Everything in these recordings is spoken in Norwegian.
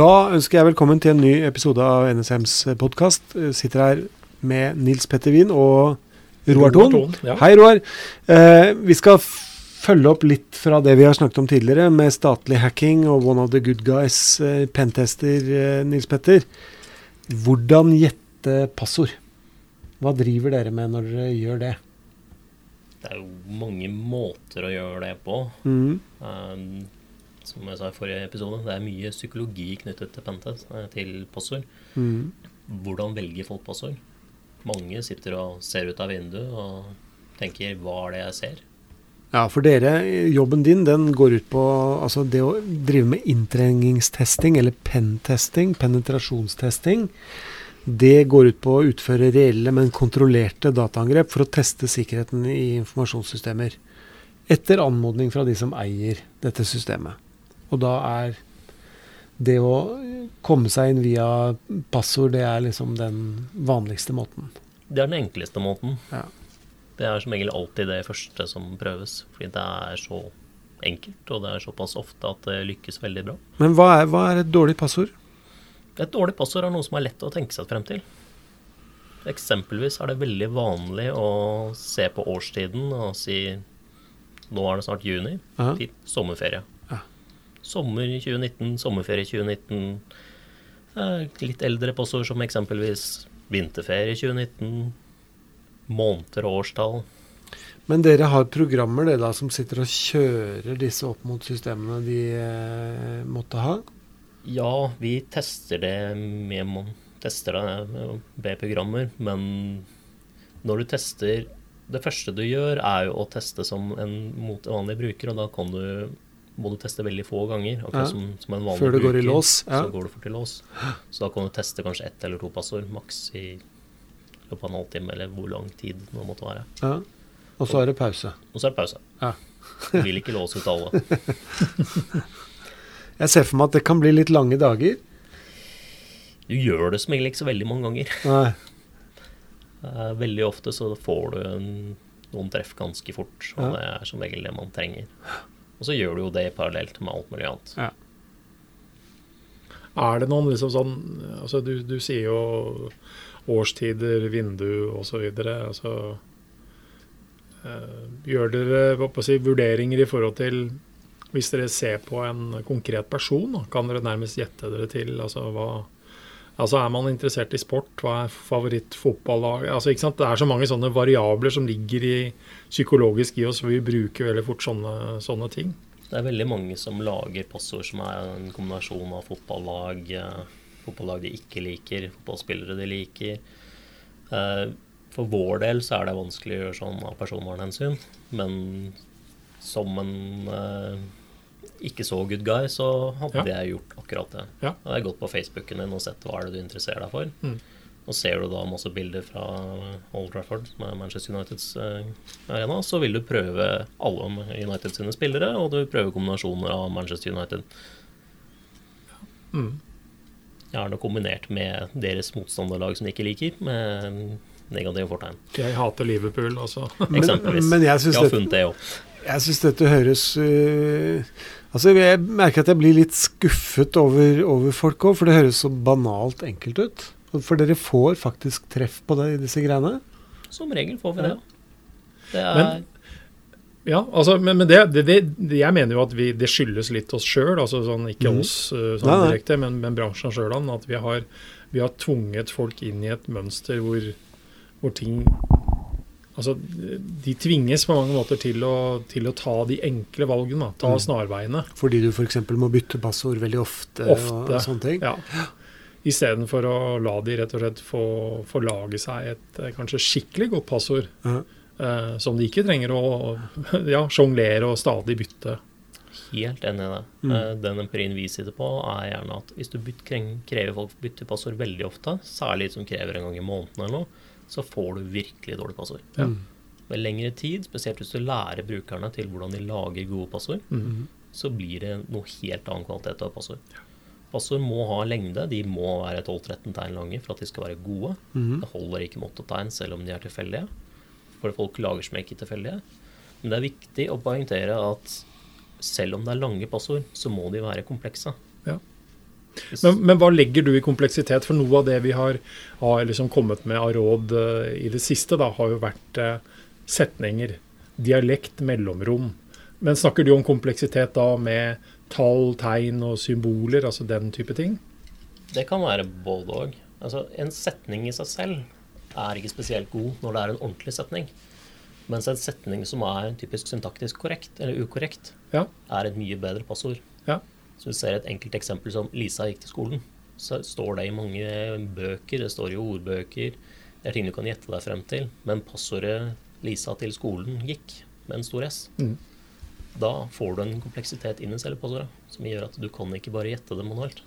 Da ønsker jeg velkommen til en ny episode av NSMs podkast. Sitter her med Nils Petter Wien og Roar Thon. Ja. Hei, Roar. Eh, vi skal følge opp litt fra det vi har snakket om tidligere, med statlig hacking og One of the Good Guys, eh, pentester, eh, Nils Petter. Hvordan gjette passord? Hva driver dere med når dere gjør det? Det er jo mange måter å gjøre det på. Mm. Um, som jeg sa i forrige episode, det er mye psykologi knyttet til pentest, eh, til passord. Mm. Hvordan velger folk passord? Mange sitter og ser ut av vinduet og tenker 'hva er det jeg ser'? Ja, for dere, jobben din den går ut på altså det å drive med inntrengingstesting, eller pentesting, penetrasjonstesting. Det går ut på å utføre reelle, men kontrollerte dataangrep for å teste sikkerheten i informasjonssystemer. Etter anmodning fra de som eier dette systemet. Og da er det å komme seg inn via passord, det er liksom den vanligste måten. Det er den enkleste måten. Ja. Det er som regel alltid det første som prøves, fordi det er så enkelt, og det er såpass ofte at det lykkes veldig bra. Men hva er, hva er et dårlig passord? Et dårlig passord er noe som er lett å tenke seg frem til. Eksempelvis er det veldig vanlig å se på årstiden og si nå er det snart juni, Aha. tid, sommerferie. Sommer i 2019, sommerferie i 2019. Eh, Litt eldre postord som eksempelvis vinterferie i 2019, måneder og årstall. Men dere har programmer det da som sitter og kjører disse opp mot systemene de eh, måtte ha? Ja, vi tester det med, tester det med B-programmer, men når du tester Det første du gjør, er jo å teste som en mot en vanlig bruker, og da kan du, må du teste veldig få ganger. Ja. som, som en vanlig Før det går i lås, ja. Så går det fort i lås. Så da kan du teste kanskje ett eller to passord maks i løpet av en halvtime, eller hvor lang tid det måtte være. Ja. Og så er det pause. Og så er det pause. Ja. Du vil ikke låse ut alle. Jeg ser for meg at det kan bli litt lange dager. Du gjør det som regel ikke så veldig mange ganger. Nei. Eh, Veldig ofte så får du en, noen treff ganske fort, og Ja. det er som regel det man trenger. Og så gjør du jo det parallelt med alt mulig annet. Ja. Er det noen liksom sånn altså du, du sier jo årstider, vindu osv. Altså, eh, gjør dere hva på å si, vurderinger i forhold til Hvis dere ser på en konkret person, kan dere nærmest gjette dere til altså, hva Altså Er man interessert i sport? Hva er favorittfotballag? Altså? Det er så mange sånne variabler som ligger i, psykologisk i oss, vi bruker veldig fort sånne, sånne ting. Det er veldig mange som lager passord som er en kombinasjon av fotballag, eh, fotballag de ikke liker, fotballspillere de liker. Eh, For vår del så er det vanskelig å gjøre sånn av personvernhensyn, men som en eh, ikke så good guy, så hadde Ja. jeg gjort akkurat det. Ja. Jeg har gått på Facebooken din og sett hva er det du interesserer deg for. Mm. Og ser du da masse bilder fra Old Trafford, som er Manchester Uniteds eh, arena, så vil du prøve alle United sine spillere, og du prøver kombinasjoner av Manchester United. Mm. Gjerne kombinert med deres motstanderlag som de ikke liker, med negative fortegn. Jeg hater Liverpool, altså. Eksempelvis. men jeg Jeg har funnet det òg. Jeg syns dette høres uh, Altså, jeg merker at jeg blir litt skuffet over, over folk òg, for det høres så banalt enkelt ut. For dere får faktisk treff på det, disse greiene. Som regel får vi det. Det er Men- Ja, altså, men, men det, det, det, det- jeg mener jo at vi, det skyldes litt oss sjøl, altså sånn, ikke mm. oss uh, sånn Nei, nei. direkte, men, men bransjen sjøl. At vi har, vi har tvunget folk inn i et mønster hvor, hvor ting Altså, de tvinges på mange måter til å, til å ta de enkle valgene, ta mm. snarveiene. Fordi du f.eks. må bytte passord veldig ofte, og og sånne ting. Ja. Istedenfor å la de rett og slett få, få lage seg et eh, kanskje skikkelig godt passord. Ja. eh, som de ikke trenger å ja, sjonglere og stadig bytte. helt enig i det. Mm. Eh, Den empirien vi sitter på, er gjerne at hvis du byt, krever folk bytte passord veldig ofte, særlig som krever en gang i måneden eller noe, så får du virkelig dårlig passord. Ja. Mm. Med lengre tid, spesielt hvis du lærer brukerne til hvordan de lager gode passord, Mm. så blir det noe helt annen kvalitet av passord. Passord må ha lengde, de må være 12-13 tegn lange for at de skal være gode. Mhm. Det holder ikke med 8 tegn selv om de er tilfeldige, for folk lager som ikke tilfeldige. Men det er viktig å poengtere at selv om det er lange passord, så må de være komplekse. Men, men, hva legger du i kompleksitet? For noe av det vi har, har liksom kommet med av råd uh, i det siste, da, har jo vært uh, setninger. Dialekt, mellomrom. Men snakker du om kompleksitet da med tall, tegn og symboler, altså den type ting? Det kan være både òg. Altså, en setning i seg selv er ikke spesielt god når det er en ordentlig setning. Mens en setning som er typisk syntaktisk korrekt, eller ukorrekt, ja. er et mye bedre passord. Ja. Så vi ser et enkelt eksempel som 'Lisa gikk til skolen'. Så står det i mange bøker, det står i ordbøker. Det er ting du kan gjette deg frem til. Men passordet 'Lisa til skolen' gikk med en stor S. Mm. Da får du en kompleksitet inn i selve passordet som gjør at du kan ikke bare gjette det manuelt.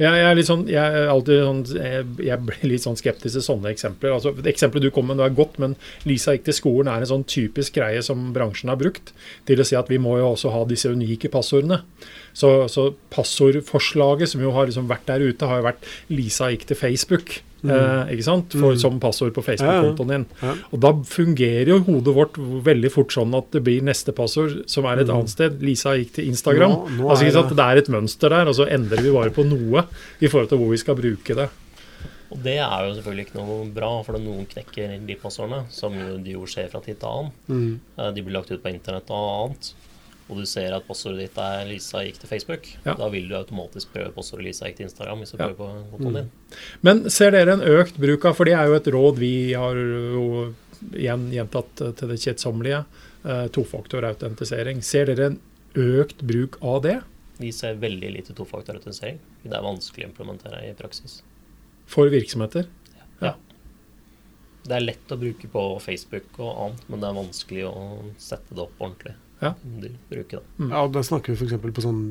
Jeg, jeg, er litt sånn, jeg, er alltid sånn, jeg, jeg blir litt sånn skeptisk til sånne eksempler. Altså, Eksempelet du kom med, det er godt, men Lisa gikk til skolen er en sånn typisk greie som bransjen har brukt til å si at vi må jo også ha disse unike passordene. Så, så passordforslaget som jo har liksom vært der ute, har jo vært 'Lisa gikk til Facebook'. Mm. Eh, ikke sant? For, mm. Som passord på Facebook-kontoen din. Ja. Og da fungerer jo hodet vårt veldig fort sånn at det blir neste passord, som er et mm. annet sted. Lisa gikk til Instagram. Nå, nå altså, ikke sant? det. det er et mønster der, og så endrer vi bare på noe i forhold til hvor vi skal bruke det. Og det er jo selvfølgelig ikke noe bra, for noen knekker de passordene, som de jo skjer fra tid til annen. Mm. Eh, de blir lagt ut på internett og annet og du ser at passordet ditt er Lisa gikk til Facebook, ja. da vil du automatisk prøve passordet Lisa gikk til Instagram. hvis du ja. prøver på kontoen din. Mm. Men ser dere en økt bruk av, for det er jo et råd vi har jo igjen gjentatt til det kjedsommelige, eh, tofaktorautentisering. Ser dere en økt bruk av det? Vi ser veldig lite tofaktorautentisering. Det er vanskelig å implementere i praksis. For virksomheter? Ja. Det er lett å bruke på Facebook og annet, men det er vanskelig å sette det opp ordentlig ja. de bruker. Da. Mm. Ja, da snakker vi f.eks. på sånn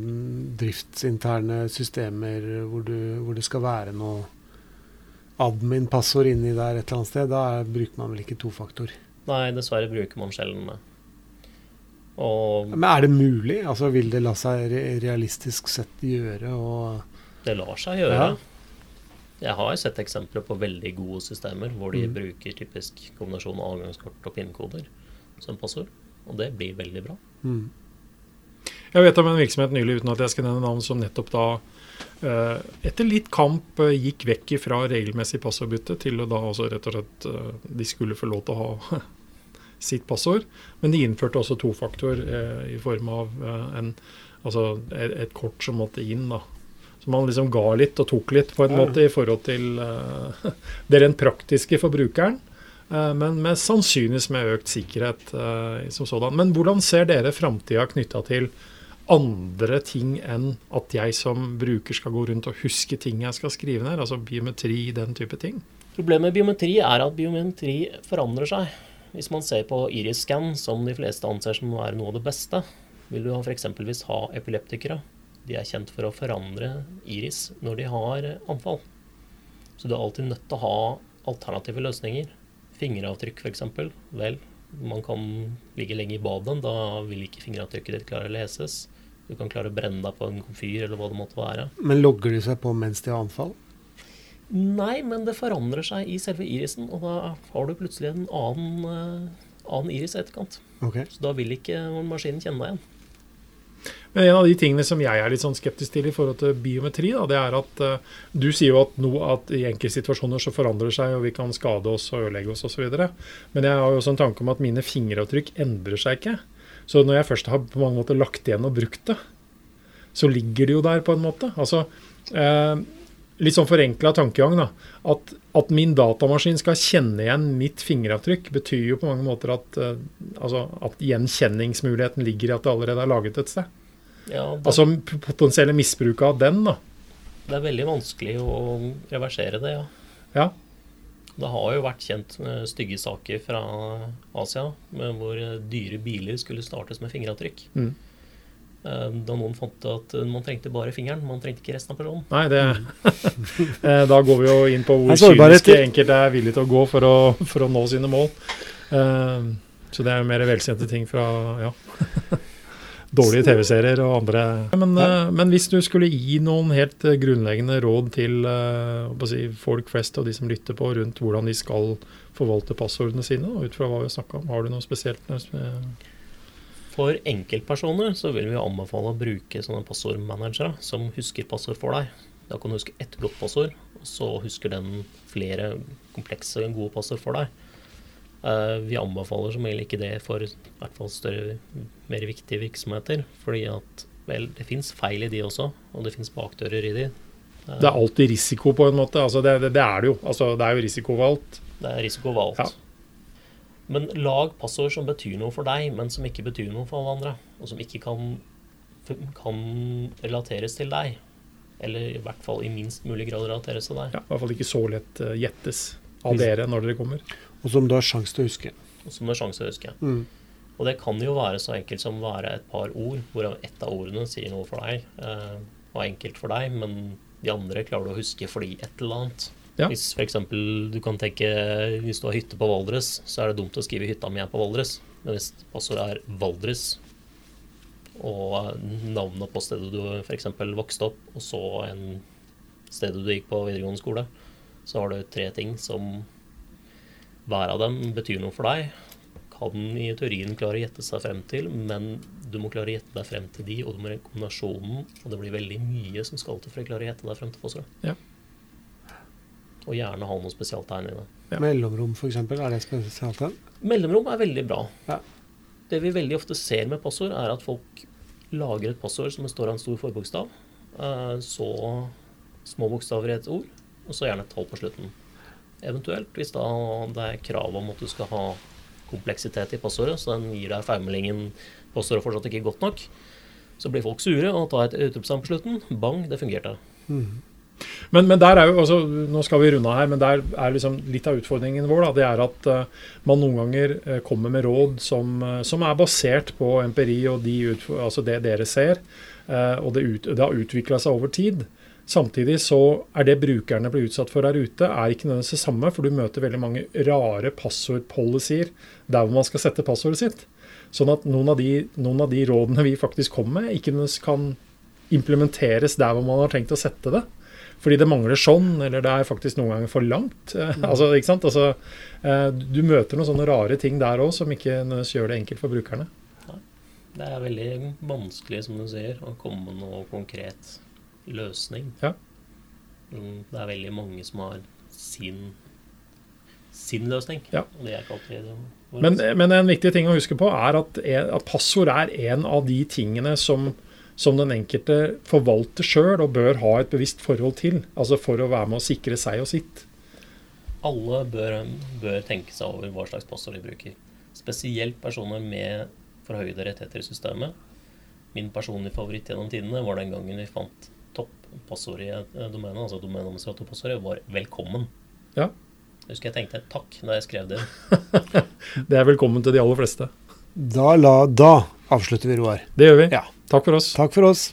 driftsinterne systemer hvor, du, hvor, det skal være noe admin-passord inni der et eller annet sted. Da bruker man vel ikke tofaktor? Nei, dessverre bruker man sjelden det. Og Men er det mulig? Altså, Vil det la seg realistisk sett gjøre? det lar seg gjøre. Ja. Jeg har sett eksempler på veldig gode systemer hvor de mm. bruker typisk kombinasjon av avgangskort og pinnkoder som passord. Og det blir veldig bra. Mm. Jeg vet om en virksomhet nylig, uten at jeg skal nevne navn, som nettopp da uh, etter litt kamp uh, gikk vekk fra regelmessig passordbytte til å da også rett og slett uh, de skulle få lov til å ha sitt passord. Men de innførte også tofaktor i form av en, altså et, et, kort som måtte inn. da. Så man liksom ga litt og tok litt på en ja. måte i forhold til det rent praktiske for brukeren. Eh, men med sannsynligvis med økt sikkerhet uh, som sådan. Men hvordan ser dere framtida knytta til andre ting enn at jeg som bruker skal gå rundt og huske ting jeg skal skrive ned? Altså biometri, den type ting? Problemet med biometri er at biometri forandrer seg. Hvis man ser på iris-scan, som de fleste anser som være noe av det beste, vil du f.eks. ha epileptikere. De er kjent for å forandre iris når de har anfall. Så du er alltid nødt til å ha alternative løsninger fingeravtrykk f.eks. Vel, man kan ligge lenge i badet. Da vil ikke fingeravtrykket ditt klare å leses. Du kan klare å brenne deg på en komfyr eller hva det måtte være. Men logger de seg på mens de har anfall? Nei, men det forandrer seg i selve irisen, og da har du plutselig en annen, uh, annen iris i etterkant. Okay. Så da vil ikke maskinen kjenne deg igjen. Men en av de tingene som jeg er litt sånn skeptisk til i forhold til biometri, da, det er at uh, du sier jo at, nå, at i enkeltsituasjoner så forandrer det seg, og vi kan skade oss og ødelegge oss osv. Men jeg har jo også en tanke om at mine fingeravtrykk endrer seg ikke. Så når jeg først har på mange måter lagt igjen og brukt det, så ligger det jo der på en måte. Altså, uh, litt sånn forenkla tankegang, da. At, at, min datamaskin skal kjenne igjen mitt fingeravtrykk, betyr jo på mange måter at, uh, altså, at gjenkjenningsmuligheten ligger i at det allerede er laget et sted. Ja, det, altså potensielle misbruk av den, da. Det er veldig vanskelig å reversere det, ja. ja. Det har jo vært kjent stygge saker fra Asia hvor dyre biler skulle startes med fingeravtrykk. Mm. Eh, da noen fant at man trengte bare fingeren, man trengte ikke resten av personen. Nei, det eh, Da går vi jo inn på hvor kyniske enkelte er villige til å gå for å, for å nå sine mål. Eh, så det er jo mer velkjente ting fra ja dårlige TV-serier og andre. Men, ja. uh, men, hvis du skulle gi noen helt uh, grunnleggende råd til uh, si, folk flest og de som lytter på, rundt hvordan de skal forvalte passordene sine, ut fra hva vi har snakka om, har du noe spesielt? For enkeltpersoner så vil vi anbefale å bruke sånne passordmanagere som husker passord for deg. Da kan du huske ett godt passord, og så husker den flere komplekse, gode passord for deg. Eh, vi anbefaler som regel ikke det for i hvert fall større, mer viktige virksomheter. Fordi at vel, det fins feil i de også, og det fins bakdører i de. Eh, det er alltid risiko, på en måte. Altså, det, det, det, er det jo. Altså, det er jo risiko ved alt. Det er risiko ved alt. Ja. Men lag passord som betyr noe for deg, men som ikke betyr noe for alle andre. Og som ikke kan, kan relateres til deg. Eller i hvert fall i minst mulig grad relateres til deg. Ja, I hvert fall ikke så lett uh, gjettes av dere når dere kommer. Og som du har sjanse til å huske. Og som du har sjanse til å huske. Mm. Og det kan jo være så enkelt som være et par ord, hvorav ett av ordene sier noe for deg, eh, og enkelt for deg, men de andre klarer du å huske fordi et eller annet. Ja. Hvis f.eks. du kan tenke Hvis du har hytte på Valdres, så er det dumt å skrive 'hytta mi er på Valdres'. Men hvis passordet er Valdres, og navnet på stedet du f.eks. vokste opp, og så en stedet du gikk på videregående skole, så har du tre ting som hver av dem betyr noe for deg. Kan i teorien klare å gjette seg frem til, men du må klare å gjette deg frem til de, og du må kombinasjonen, og det blir veldig mye som skal til for å klare å gjette deg frem til fossere. Ja. Og gjerne ha noe spesialtegn i det. Ja. Mellomrom, f.eks. Er det spesialtegn? Mellomrom er veldig bra. Ja. Det vi veldig ofte ser med passord, er at folk lager et passord som består av en stor forbokstav, eh, så små bokstaver i et ord, og så gjerne et tall på slutten. Eventuelt, hvis da det er krav om at du skal ha kompleksitet i passordet, så den gir deg feilmeldingen passordet fortsatt ikke godt nok, så blir folk sure og tar et utropstegn på slutten. Bang, det fungerte. Mm. Men, men, der er jo, altså, Nå skal vi runde her, men der er liksom litt av utfordringen vår. Da, det er at uh, man noen ganger uh, kommer med råd som, uh, som, er basert på empiri og de altså det dere ser. og det, ut, det har utvikla seg over tid. Samtidig så er det brukerne blir utsatt for der ute, er ikke nødvendigvis det samme. For du møter veldig mange rare passordpolicyer der hvor man skal sette passordet sitt. Sånn at noen av de, noen av de rådene vi faktisk kommer med, ikke nødvendigvis kan implementeres der hvor man har tenkt å sette det. Fordi det mangler sånn, eller det er faktisk noen ganger for langt. Mm. altså, ikke sant? Altså, eh, du møter noen sånne rare ting der òg som ikke nødvendigvis gjør det enkelt for brukerne. Det er veldig vanskelig, som du sier, å komme med noe konkret løsning. Ja. Mm, det er veldig mange som har sin, sin løsning. Ja. Og det er ikke alltid men, men, en viktig ting å huske på er at, at passord er en av de tingene som som den enkelte forvalter sjøl og bør ha et bevisst forhold til. Altså for å være med å sikre seg og sitt. Alle bør, bør tenke seg over hva slags passord de bruker. Spesielt personer med forhøyede rettigheter i systemet. Min personlige favoritt gjennom tidene var den gangen vi fant passord i domene, altså domeneadministratorpassordet, var 'velkommen'. Ja. Jeg husker jeg tenkte takk da jeg skrev det. det er velkommen til de aller fleste. Da, la, da avslutter vi, Roar. Det gjør vi. Ja. Takk for oss. Takk for oss.